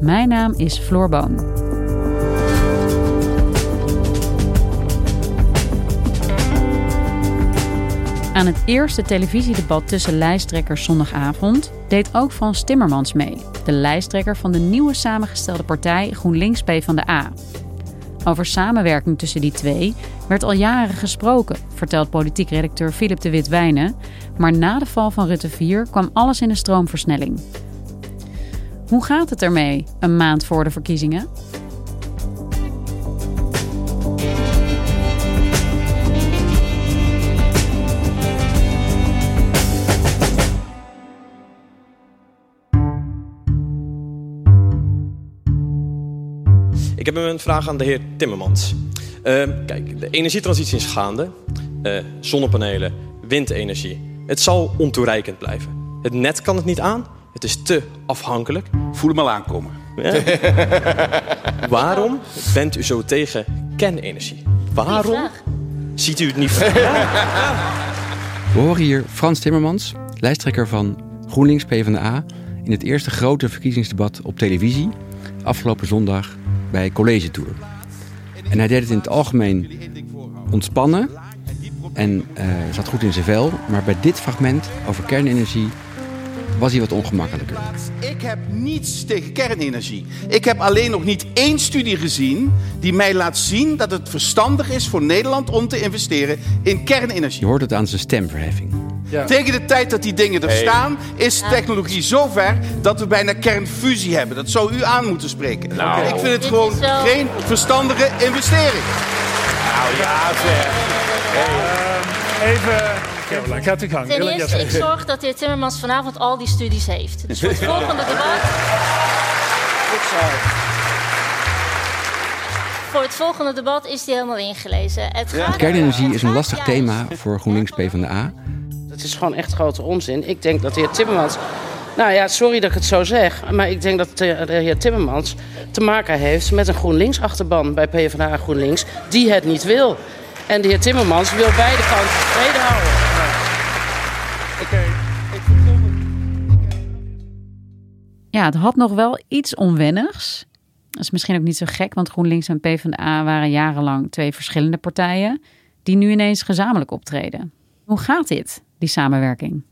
Mijn naam is Floor Boon. Aan het eerste televisiedebat tussen lijsttrekkers zondagavond deed ook Frans Timmermans mee, de lijsttrekker van de nieuwe samengestelde partij GroenLinks PvdA. Over samenwerking tussen die twee werd al jaren gesproken, vertelt politiek redacteur Philip de Witwijnen. Maar na de val van Rutte 4 kwam alles in een stroomversnelling. Hoe gaat het ermee, een maand voor de verkiezingen? Ik heb een vraag aan de heer Timmermans. Uh, kijk, de energietransitie is gaande. Uh, zonnepanelen, windenergie. Het zal ontoereikend blijven. Het net kan het niet aan. Het is te afhankelijk. Voel hem al aankomen. Ja. Waarom bent u zo tegen kernenergie? Waarom ziet u het niet voor? We horen hier Frans Timmermans, lijsttrekker van GroenLinks PvdA... in het eerste grote verkiezingsdebat op televisie... afgelopen zondag bij College Tour. En hij deed het in het algemeen ontspannen en uh, zat goed in zijn vel. Maar bij dit fragment over kernenergie was hij wat ongemakkelijker. Ik heb niets tegen kernenergie. Ik heb alleen nog niet één studie gezien die mij laat zien dat het verstandig is voor Nederland om te investeren in kernenergie. Je hoort het aan zijn stemverheffing. Ja. Tegen de tijd dat die dingen er staan, is technologie zo ver dat we bijna kernfusie hebben. Dat zou u aan moeten spreken. Nou. Ik vind het gewoon geen verstandige investering. Nou ja, zeg. Hey. Uh, even. Caroline, gaat u gang. Ten eerste, ik zorg dat de heer Timmermans vanavond al die studies heeft. Dus voor het volgende debat... Goed zo. Voor het volgende debat is die helemaal ingelezen. Het gaat Kernenergie is een lastig thema voor GroenLinks PvdA. Het is gewoon echt grote onzin. Ik denk dat de heer Timmermans... Nou ja, sorry dat ik het zo zeg, maar ik denk dat de, de heer Timmermans te maken heeft met een GroenLinks-achterban bij PvdA GroenLinks die het niet wil. En de heer Timmermans wil beide kanten tevreden houden. Oké. Ja, het had nog wel iets onwennigs. Dat is misschien ook niet zo gek, want GroenLinks en PvdA waren jarenlang twee verschillende partijen die nu ineens gezamenlijk optreden. Hoe gaat dit, die samenwerking?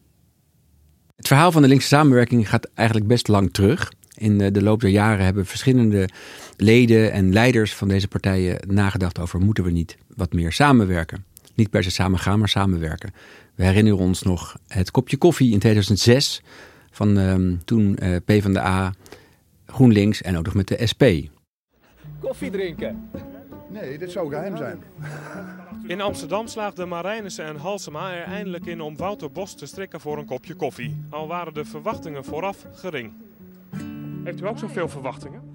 Het verhaal van de linkse samenwerking gaat eigenlijk best lang terug. In de loop der jaren hebben verschillende leden en leiders van deze partijen nagedacht over moeten we niet wat meer samenwerken. Niet per se samen gaan, maar samenwerken. We herinneren ons nog het kopje koffie in 2006 van uh, toen uh, PvdA, GroenLinks en ook nog met de SP. Koffie drinken. Nee, dit zou geheim zijn. In Amsterdam slaagden Marijnissen en Halsema er eindelijk in om Wouter Bos te strikken voor een kopje koffie. Al waren de verwachtingen vooraf gering. Heeft u ook zoveel verwachtingen?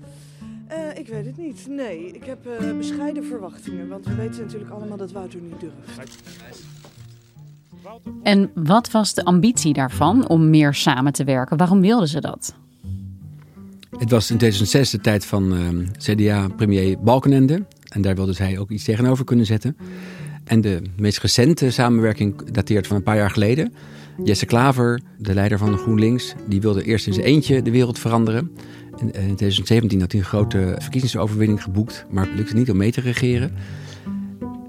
Uh, ik weet het niet. Nee, ik heb uh, bescheiden verwachtingen. Want we weten natuurlijk allemaal dat Wouter niet durft. En wat was de ambitie daarvan om meer samen te werken? Waarom wilden ze dat? Het was in 2006 de tijd van uh, CDA-premier Balkenende. En daar wilde zij ook iets tegenover kunnen zetten. En de meest recente samenwerking dateert van een paar jaar geleden. Jesse Klaver, de leider van GroenLinks, die wilde eerst in zijn eentje de wereld veranderen. In 2017 had hij een grote verkiezingsoverwinning geboekt, maar het lukte niet om mee te regeren.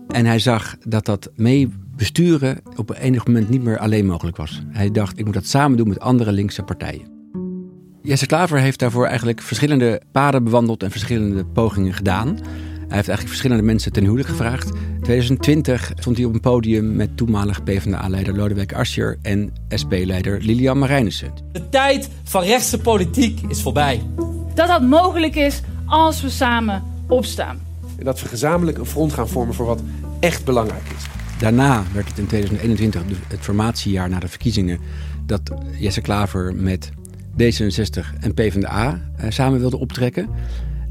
En hij zag dat dat mee besturen op een enig moment niet meer alleen mogelijk was. Hij dacht, ik moet dat samen doen met andere linkse partijen. Jesse Klaver heeft daarvoor eigenlijk verschillende paden bewandeld en verschillende pogingen gedaan. Hij heeft eigenlijk verschillende mensen ten huwelijk gevraagd. In 2020 stond hij op een podium met toenmalig PvdA-leider Lodewijk Asscher en SP-leider Lilian Marijnissen. De tijd van rechtse politiek is voorbij. Dat dat mogelijk is als we samen opstaan. En dat we gezamenlijk een front gaan vormen voor wat echt belangrijk is. Daarna werd het in 2021, dus het formatiejaar na de verkiezingen, dat Jesse Klaver met D66 en PvdA eh, samen wilde optrekken.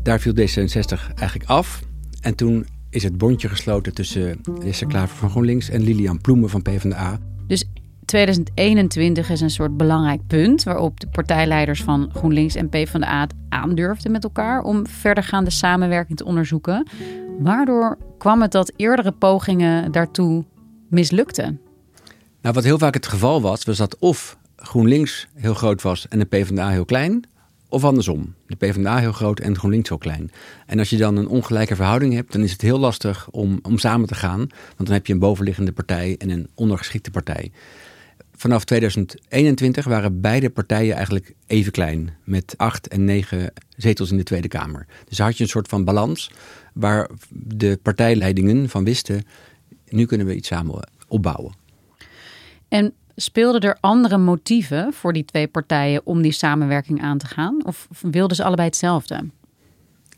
Daar viel D66 eigenlijk af. En toen is het bondje gesloten tussen Jesse Klaver van GroenLinks en Lilian Ploemen van PvdA. Dus 2021 is een soort belangrijk punt waarop de partijleiders van GroenLinks en PvdA het aandurfden met elkaar om verdergaande samenwerking te onderzoeken. Waardoor kwam het dat eerdere pogingen daartoe mislukten? Nou, wat heel vaak het geval was, was dat of GroenLinks heel groot was en de PvdA heel klein, of andersom. De PvdA heel groot en GroenLinks heel klein. En als je dan een ongelijke verhouding hebt, dan is het heel lastig om, om samen te gaan. Want dan heb je een bovenliggende partij en een ondergeschikte partij. Vanaf 2021 waren beide partijen eigenlijk even klein. Met acht en negen zetels in de Tweede Kamer. Dus had je een soort van balans waar de partijleidingen van wisten... nu kunnen we iets samen opbouwen. En speelden er andere motieven voor die twee partijen om die samenwerking aan te gaan? Of wilden ze allebei hetzelfde?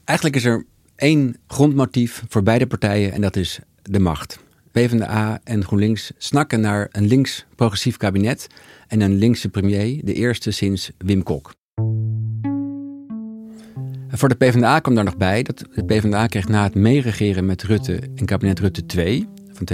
Eigenlijk is er één grondmotief voor beide partijen en dat is de macht. PvdA en GroenLinks snakken naar een links-progressief kabinet en een linkse premier, de eerste sinds Wim Kok. En voor de PvdA kwam daar nog bij dat de PvdA kreeg na het meeregeren met Rutte en kabinet Rutte 2 van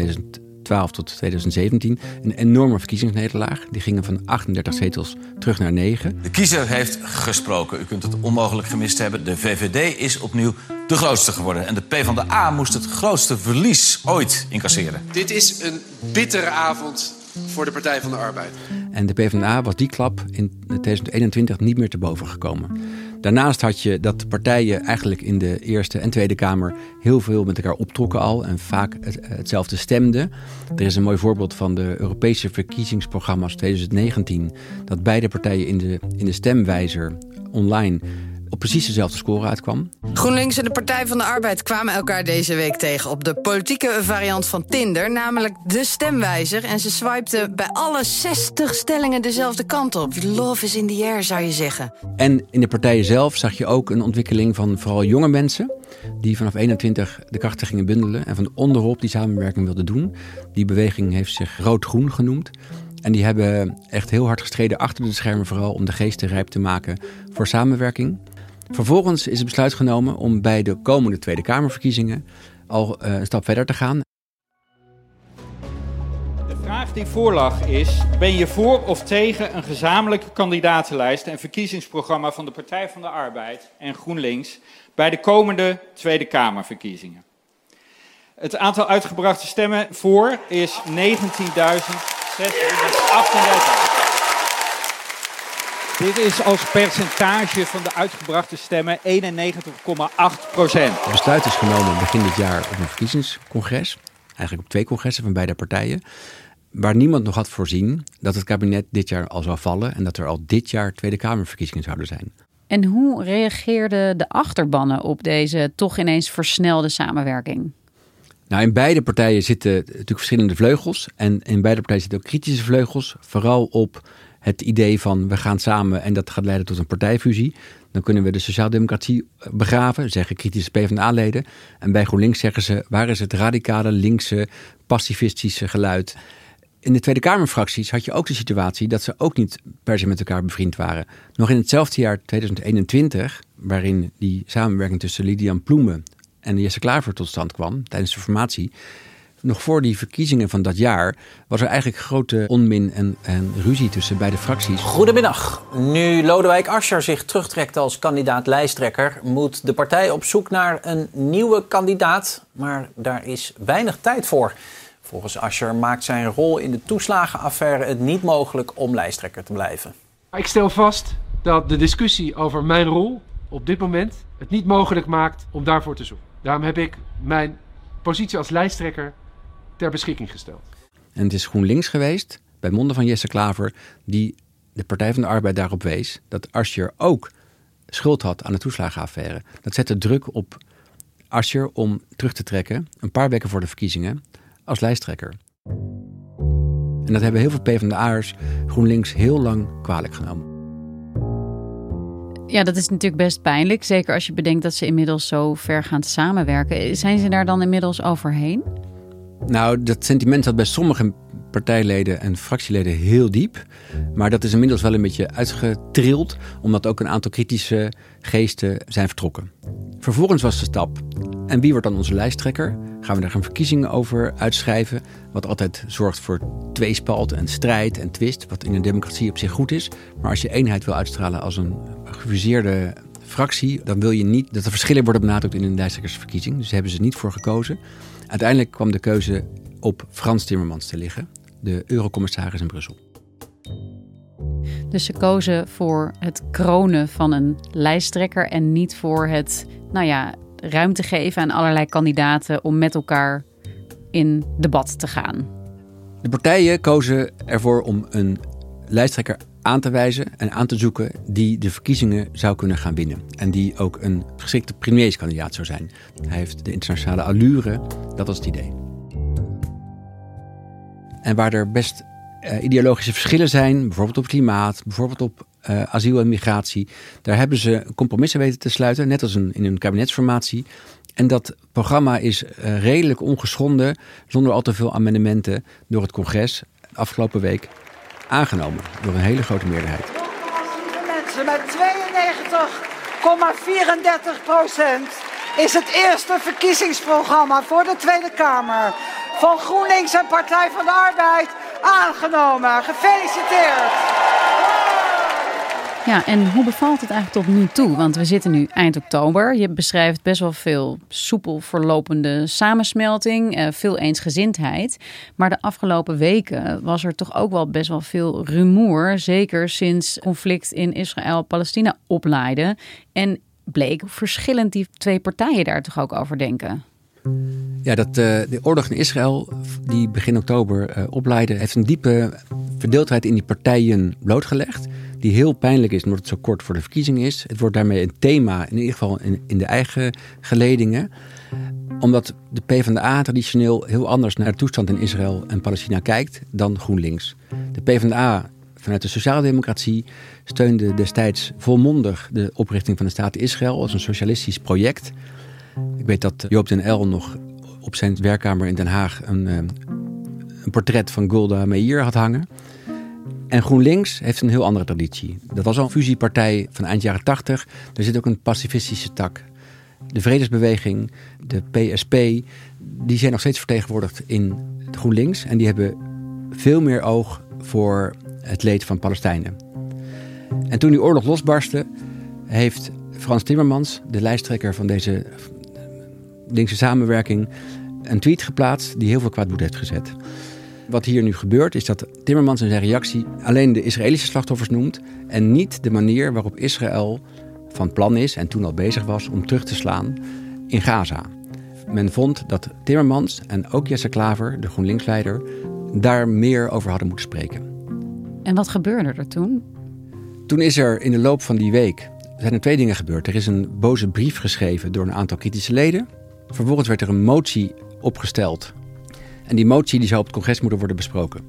2012 tot 2017 een enorme verkiezingsnederlaag. Die gingen van 38 zetels terug naar 9. De kiezer heeft gesproken. U kunt het onmogelijk gemist hebben. De VVD is opnieuw de grootste geworden. En de PvdA moest het grootste verlies ooit incasseren. Dit is een bittere avond voor de Partij van de Arbeid. En de PvdA was die klap in 2021 niet meer te boven gekomen. Daarnaast had je dat partijen eigenlijk in de Eerste en Tweede Kamer heel veel met elkaar optrokken al en vaak hetzelfde stemden. Er is een mooi voorbeeld van de Europese verkiezingsprogramma's 2019, dat beide partijen in de, in de stemwijzer online op precies dezelfde score uitkwam. GroenLinks en de Partij van de Arbeid kwamen elkaar deze week tegen op de politieke variant van Tinder, namelijk de stemwijzer. En ze swipten bij alle 60 stellingen dezelfde kant op. Love is in the air, zou je zeggen. En in de partijen zelf zag je ook een ontwikkeling van vooral jonge mensen. Die vanaf 21 de krachten gingen bundelen en van onderop die samenwerking wilden doen. Die beweging heeft zich rood-groen genoemd. En die hebben echt heel hard gestreden achter de schermen, vooral om de geesten rijp te maken voor samenwerking. Vervolgens is het besluit genomen om bij de komende Tweede Kamerverkiezingen al uh, een stap verder te gaan. De vraag die voorlag is: ben je voor of tegen een gezamenlijke kandidatenlijst en verkiezingsprogramma van de Partij van de Arbeid en GroenLinks bij de komende Tweede Kamerverkiezingen? Het aantal uitgebrachte stemmen voor is 19.638. Dit is als percentage van de uitgebrachte stemmen 91,8 procent. Het besluit is genomen begin dit jaar op een verkiezingscongres. Eigenlijk op twee congressen van beide partijen. Waar niemand nog had voorzien dat het kabinet dit jaar al zou vallen. En dat er al dit jaar Tweede Kamerverkiezingen zouden zijn. En hoe reageerden de achterbannen op deze toch ineens versnelde samenwerking? Nou, in beide partijen zitten natuurlijk verschillende vleugels. En in beide partijen zitten ook kritische vleugels. Vooral op het idee van we gaan samen en dat gaat leiden tot een partijfusie. Dan kunnen we de sociaaldemocratie begraven, zeggen kritische PvdA-leden. En bij GroenLinks zeggen ze, waar is het radicale, linkse, pacifistische geluid? In de Tweede Kamerfracties had je ook de situatie dat ze ook niet per se met elkaar bevriend waren. Nog in hetzelfde jaar 2021, waarin die samenwerking tussen Lidian Ploemen en Jesse Klaver tot stand kwam tijdens de formatie, nog voor die verkiezingen van dat jaar was er eigenlijk grote onmin en, en ruzie tussen beide fracties. Goedemiddag. Nu Lodewijk Asscher zich terugtrekt als kandidaat lijsttrekker, moet de partij op zoek naar een nieuwe kandidaat. Maar daar is weinig tijd voor. Volgens Asscher maakt zijn rol in de toeslagenaffaire het niet mogelijk om lijsttrekker te blijven. Ik stel vast dat de discussie over mijn rol op dit moment het niet mogelijk maakt om daarvoor te zoeken. Daarom heb ik mijn positie als lijsttrekker ter beschikking gesteld. En het is GroenLinks geweest, bij monden van Jesse Klaver, die de Partij van de Arbeid daarop wees dat Asscher ook schuld had aan de toeslagenaffaire. Dat zette druk op Asscher om terug te trekken, een paar weken voor de verkiezingen, als lijsttrekker. En dat hebben heel veel PvdA'ers GroenLinks heel lang kwalijk genomen. Ja, dat is natuurlijk best pijnlijk. Zeker als je bedenkt dat ze inmiddels zo ver gaan samenwerken. Zijn ze daar dan inmiddels overheen? Nou, dat sentiment zat bij sommige partijleden en fractieleden heel diep. Maar dat is inmiddels wel een beetje uitgetrild, omdat ook een aantal kritische geesten zijn vertrokken. Vervolgens was de stap. En wie wordt dan onze lijsttrekker? Gaan we daar een verkiezingen over uitschrijven? Wat altijd zorgt voor tweespalt en strijd en twist, wat in een democratie op zich goed is. Maar als je eenheid wil uitstralen als een gefuseerde fractie, dan wil je niet dat er verschillen worden benadrukt in een lijsttrekkersverkiezing. Dus daar hebben ze niet voor gekozen. Uiteindelijk kwam de keuze op Frans Timmermans te liggen, de eurocommissaris in Brussel. Dus ze kozen voor het kronen van een lijsttrekker en niet voor het, nou ja, ruimte geven aan allerlei kandidaten om met elkaar in debat te gaan. De partijen kozen ervoor om een lijsttrekker aan te wijzen en aan te zoeken die de verkiezingen zou kunnen gaan winnen. En die ook een geschikte premierskandidaat zou zijn. Hij heeft de internationale allure, dat was het idee. En waar er best uh, ideologische verschillen zijn, bijvoorbeeld op klimaat, bijvoorbeeld op uh, asiel en migratie, daar hebben ze compromissen weten te sluiten, net als in een kabinetsformatie. En dat programma is uh, redelijk ongeschonden, zonder al te veel amendementen, door het congres afgelopen week aangenomen. Door een hele grote meerderheid. Met 92,34 procent is het eerste verkiezingsprogramma voor de Tweede Kamer van GroenLinks en Partij van de Arbeid aangenomen. Gefeliciteerd! Ja, en hoe bevalt het eigenlijk tot nu toe? Want we zitten nu eind oktober. Je beschrijft best wel veel soepel verlopende samensmelting, eh, veel eensgezindheid. Maar de afgelopen weken was er toch ook wel best wel veel rumoer. Zeker sinds conflict in Israël-Palestina oplaaide. En bleek verschillend die twee partijen daar toch ook over denken. Ja, dat, uh, de oorlog in Israël, die begin oktober uh, heeft een diepe verdeeldheid in die partijen blootgelegd. Die heel pijnlijk is, omdat het zo kort voor de verkiezing is. Het wordt daarmee een thema, in ieder geval in, in de eigen geledingen. Omdat de PvdA traditioneel heel anders naar de toestand in Israël en Palestina kijkt dan GroenLinks. De PvdA vanuit de sociaaldemocratie steunde destijds volmondig de oprichting van de staat Israël als een socialistisch project. Ik weet dat Joop den El nog op zijn werkkamer in Den Haag een, eh, een portret van Golda Meir had hangen. En GroenLinks heeft een heel andere traditie. Dat was al een fusiepartij van eind jaren 80. Er zit ook een pacifistische tak. De Vredesbeweging, de PSP, die zijn nog steeds vertegenwoordigd in GroenLinks. En die hebben veel meer oog voor het leed van Palestijnen. En toen die oorlog losbarstte, heeft Frans Timmermans, de lijsttrekker van deze linkse samenwerking, een tweet geplaatst die heel veel kwaad heeft gezet. Wat hier nu gebeurt is dat Timmermans in zijn reactie alleen de Israëlische slachtoffers noemt en niet de manier waarop Israël van plan is en toen al bezig was om terug te slaan in Gaza. Men vond dat Timmermans en ook Jesse Klaver, de GroenLinks-leider, daar meer over hadden moeten spreken. En wat gebeurde er toen? Toen is er in de loop van die week zijn er twee dingen gebeurd. Er is een boze brief geschreven door een aantal kritische leden. Vervolgens werd er een motie opgesteld. En die motie die zou op het congres moeten worden besproken.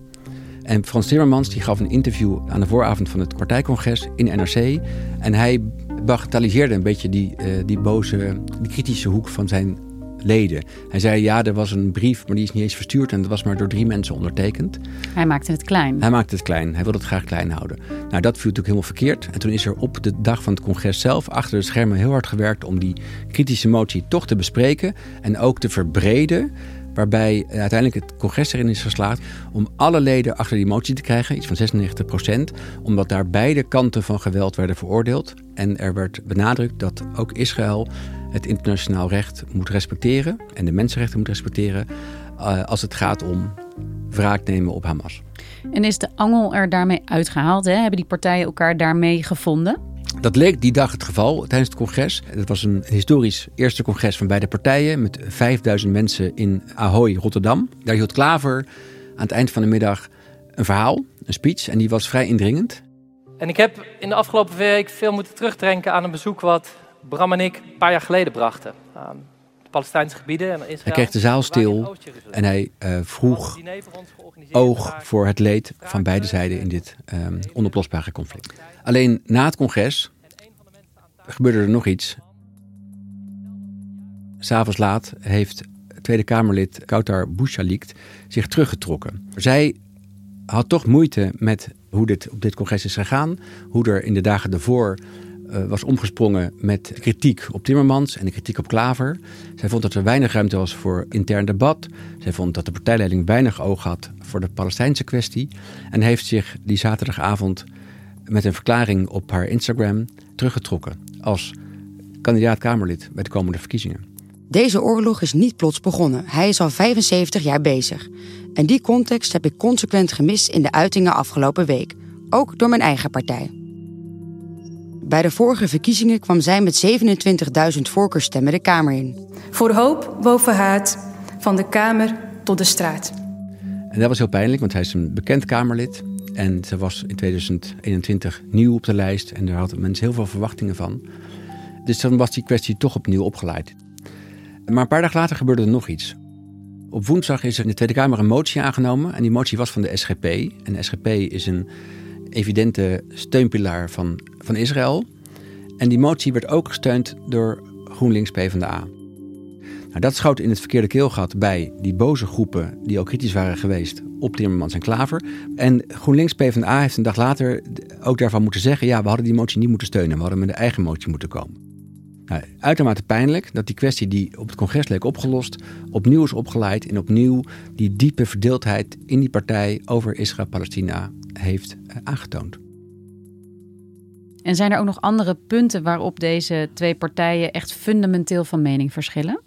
En Frans Timmermans die gaf een interview aan de vooravond van het partijcongres in NRC. En hij bagatelliseerde een beetje die, uh, die boze, die kritische hoek van zijn leden. Hij zei ja, er was een brief, maar die is niet eens verstuurd en dat was maar door drie mensen ondertekend. Hij maakte het klein. Hij maakte het klein. Hij wilde het graag klein houden. Nou, dat viel natuurlijk helemaal verkeerd. En toen is er op de dag van het congres zelf achter de schermen heel hard gewerkt om die kritische motie toch te bespreken en ook te verbreden. Waarbij uiteindelijk het congres erin is geslaagd om alle leden achter die motie te krijgen, iets van 96 procent. Omdat daar beide kanten van geweld werden veroordeeld. En er werd benadrukt dat ook Israël het internationaal recht moet respecteren en de mensenrechten moet respecteren uh, als het gaat om wraak nemen op Hamas. En is de angel er daarmee uitgehaald? Hè? Hebben die partijen elkaar daarmee gevonden? Dat leek die dag het geval tijdens het congres. Het was een historisch eerste congres van beide partijen met 5000 mensen in Ahoy, Rotterdam. Daar hield Klaver aan het eind van de middag een verhaal, een speech, en die was vrij indringend. En ik heb in de afgelopen week veel moeten terugdenken aan een bezoek wat Bram en ik een paar jaar geleden brachten. Palestijnse gebieden en Israël. Hij kreeg de zaal stil en hij uh, vroeg oog voor het leed van beide zijden in dit um, onoplosbare conflict. Alleen na het congres gebeurde er nog iets. S'avonds laat heeft Tweede Kamerlid Kautar Bouchalikt zich teruggetrokken. Zij had toch moeite met hoe dit op dit congres is gegaan. Hoe er in de dagen daarvoor was omgesprongen met kritiek op Timmermans en de kritiek op Klaver. Zij vond dat er weinig ruimte was voor intern debat. Zij vond dat de partijleiding weinig oog had voor de Palestijnse kwestie. En heeft zich die zaterdagavond met een verklaring op haar Instagram teruggetrokken als kandidaat Kamerlid bij de komende verkiezingen. Deze oorlog is niet plots begonnen. Hij is al 75 jaar bezig. En die context heb ik consequent gemist in de uitingen afgelopen week. Ook door mijn eigen partij. Bij de vorige verkiezingen kwam zij met 27.000 voorkeurstemmen de Kamer in. Voor hoop boven haat, van de Kamer tot de straat. En dat was heel pijnlijk, want hij is een bekend Kamerlid. En ze was in 2021 nieuw op de lijst en daar hadden mensen heel veel verwachtingen van. Dus dan was die kwestie toch opnieuw opgeleid. Maar een paar dagen later gebeurde er nog iets. Op woensdag is er in de Tweede Kamer een motie aangenomen. En die motie was van de SGP. En de SGP is een evidente steunpilaar van, van Israël. En die motie werd ook gesteund door GroenLinks PvdA. Nou, dat schoot in het verkeerde keelgat bij die boze groepen die ook kritisch waren geweest op Timmermans en Klaver. En GroenLinks PvdA heeft een dag later ook daarvan moeten zeggen: ja, we hadden die motie niet moeten steunen, we hadden met een eigen motie moeten komen. Nou, uitermate pijnlijk dat die kwestie die op het congres leek opgelost, opnieuw is opgeleid en opnieuw die diepe verdeeldheid in die partij over Israël-Palestina heeft eh, aangetoond. En zijn er ook nog andere punten waarop deze twee partijen echt fundamenteel van mening verschillen?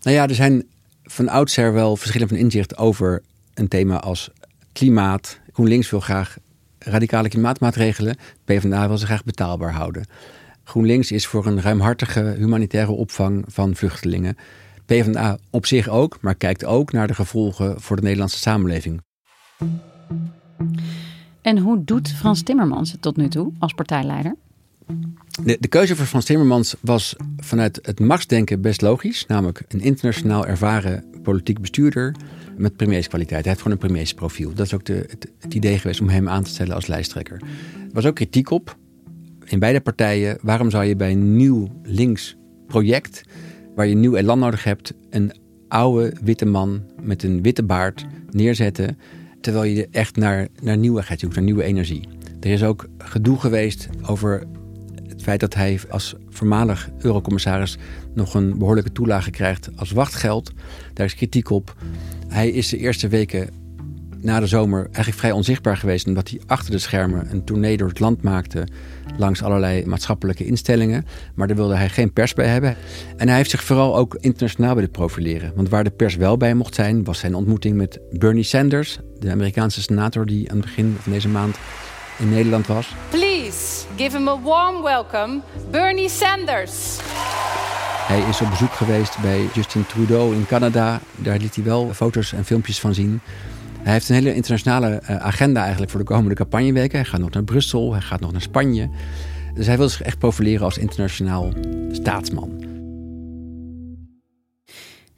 Nou ja, er zijn van oudsher wel verschillen van inzicht over een thema als klimaat. GroenLinks wil graag radicale klimaatmaatregelen. PvdA wil ze graag betaalbaar houden. GroenLinks is voor een ruimhartige humanitaire opvang van vluchtelingen. PvdA op zich ook, maar kijkt ook naar de gevolgen voor de Nederlandse samenleving. En hoe doet Frans Timmermans het tot nu toe als partijleider? De, de, keuze voor Frans Timmermans was vanuit het machtsdenken best logisch. Namelijk een internationaal ervaren politiek bestuurder met premierskwaliteit. Hij heeft gewoon een premiersprofiel. Dat is ook de, het, het, idee geweest om hem aan te stellen als lijsttrekker. Er was ook kritiek op in beide partijen, waarom zou je bij een nieuw links project, waar je nieuw elan nodig hebt, een oude witte man met een witte baard neerzetten, terwijl je echt naar, naar nieuwigheid zoekt, naar nieuwe energie. Er is ook gedoe geweest over het feit dat hij als voormalig eurocommissaris nog een behoorlijke toelage krijgt als wachtgeld. Daar is kritiek op. Hij is de eerste weken na de zomer eigenlijk vrij onzichtbaar geweest. Omdat hij achter de schermen een tournee door het land maakte. Langs allerlei maatschappelijke instellingen. Maar daar wilde hij geen pers bij hebben. En hij heeft zich vooral ook internationaal willen profileren. Want waar de pers wel bij mocht zijn, was zijn ontmoeting met Bernie Sanders. De Amerikaanse senator die aan het begin van deze maand in Nederland was. Please give him a warm welcome, Bernie Sanders. Hij is op bezoek geweest bij Justin Trudeau in Canada. Daar liet hij wel foto's en filmpjes van zien. Hij heeft een hele internationale eh, agenda eigenlijk voor de komende campagneweken. Hij gaat nog naar Brussel, hij gaat nog naar Spanje. Dus hij wil zich echt profileren als internationaal staatsman.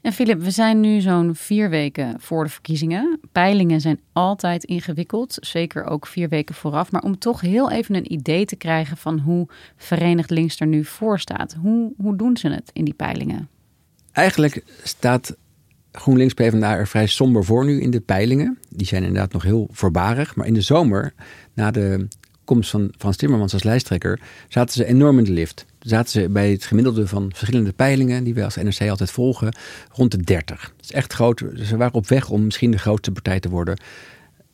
En Filip, we zijn nu zo'n vier weken voor de verkiezingen. Peilingen zijn altijd ingewikkeld, zeker ook vier weken vooraf. Maar om toch heel even een idee te krijgen van hoe Verenigd Links er nu voor staat. Hoe, hoe doen ze het in die peilingen? Eigenlijk staat GroenLinks PvdA er vrij somber voor nu in de peilingen. Die zijn inderdaad nog heel voorbarig. Maar in de zomer, na de komst van Frans Timmermans als lijsttrekker, zaten ze enorm in de lift. Zaten ze bij het gemiddelde van verschillende peilingen, die we als NRC altijd volgen, rond de 30. Dat is echt groot. Ze waren op weg om misschien de grootste partij te worden.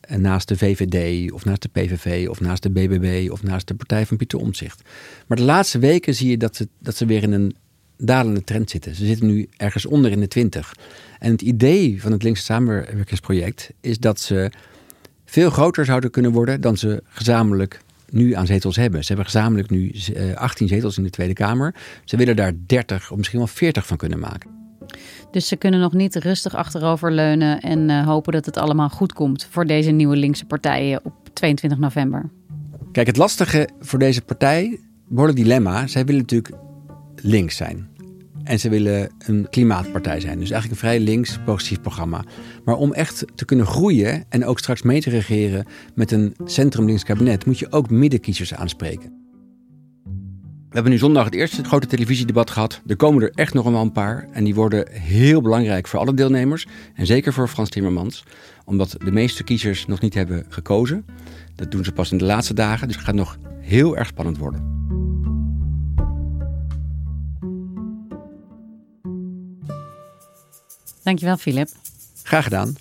En naast de VVD, of naast de PVV, of naast de BBB, of naast de partij van Pieter Omtzigt. Maar de laatste weken zie je dat ze, dat ze weer in een dalende trend zitten. Ze zitten nu ergens onder in de 20. En het idee van het linkse samenwerkingsproject is dat ze veel groter zouden kunnen worden dan ze gezamenlijk nu aan zetels hebben. Ze hebben gezamenlijk nu 18 eh, zetels in de Tweede Kamer. Ze willen daar 30 of misschien wel 40 van kunnen maken. Dus ze kunnen nog niet rustig achteroverleunen en uh, hopen dat het allemaal goed komt voor deze nieuwe linkse partijen op 22 november. Kijk, het lastige voor deze partij, behoorlijk dilemma. Zij willen natuurlijk links zijn. En ze willen een klimaatpartij zijn. Dus eigenlijk een vrij links progressief programma. Maar om echt te kunnen groeien en ook straks mee te regeren met een centrum-links kabinet, moet je ook middenkiezers aanspreken. We hebben nu zondag het eerste grote televisiedebat gehad. Er komen er echt nog wel een paar. En die worden heel belangrijk voor alle deelnemers. En zeker voor Frans Timmermans. Omdat de meeste kiezers nog niet hebben gekozen. Dat doen ze pas in de laatste dagen. Dus het gaat nog heel erg spannend worden. Dankjewel, Filip. Graag gedaan.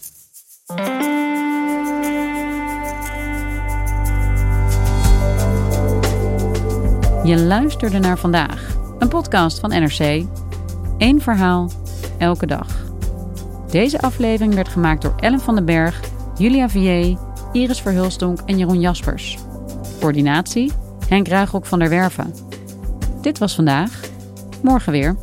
Je luisterde naar vandaag, een podcast van NRC. Eén verhaal, elke dag. Deze aflevering werd gemaakt door Ellen van den Berg, Julia Vier, Iris Verhulstonk en Jeroen Jaspers. Coördinatie Henk Ruigrok van der Werven. Dit was vandaag. Morgen weer.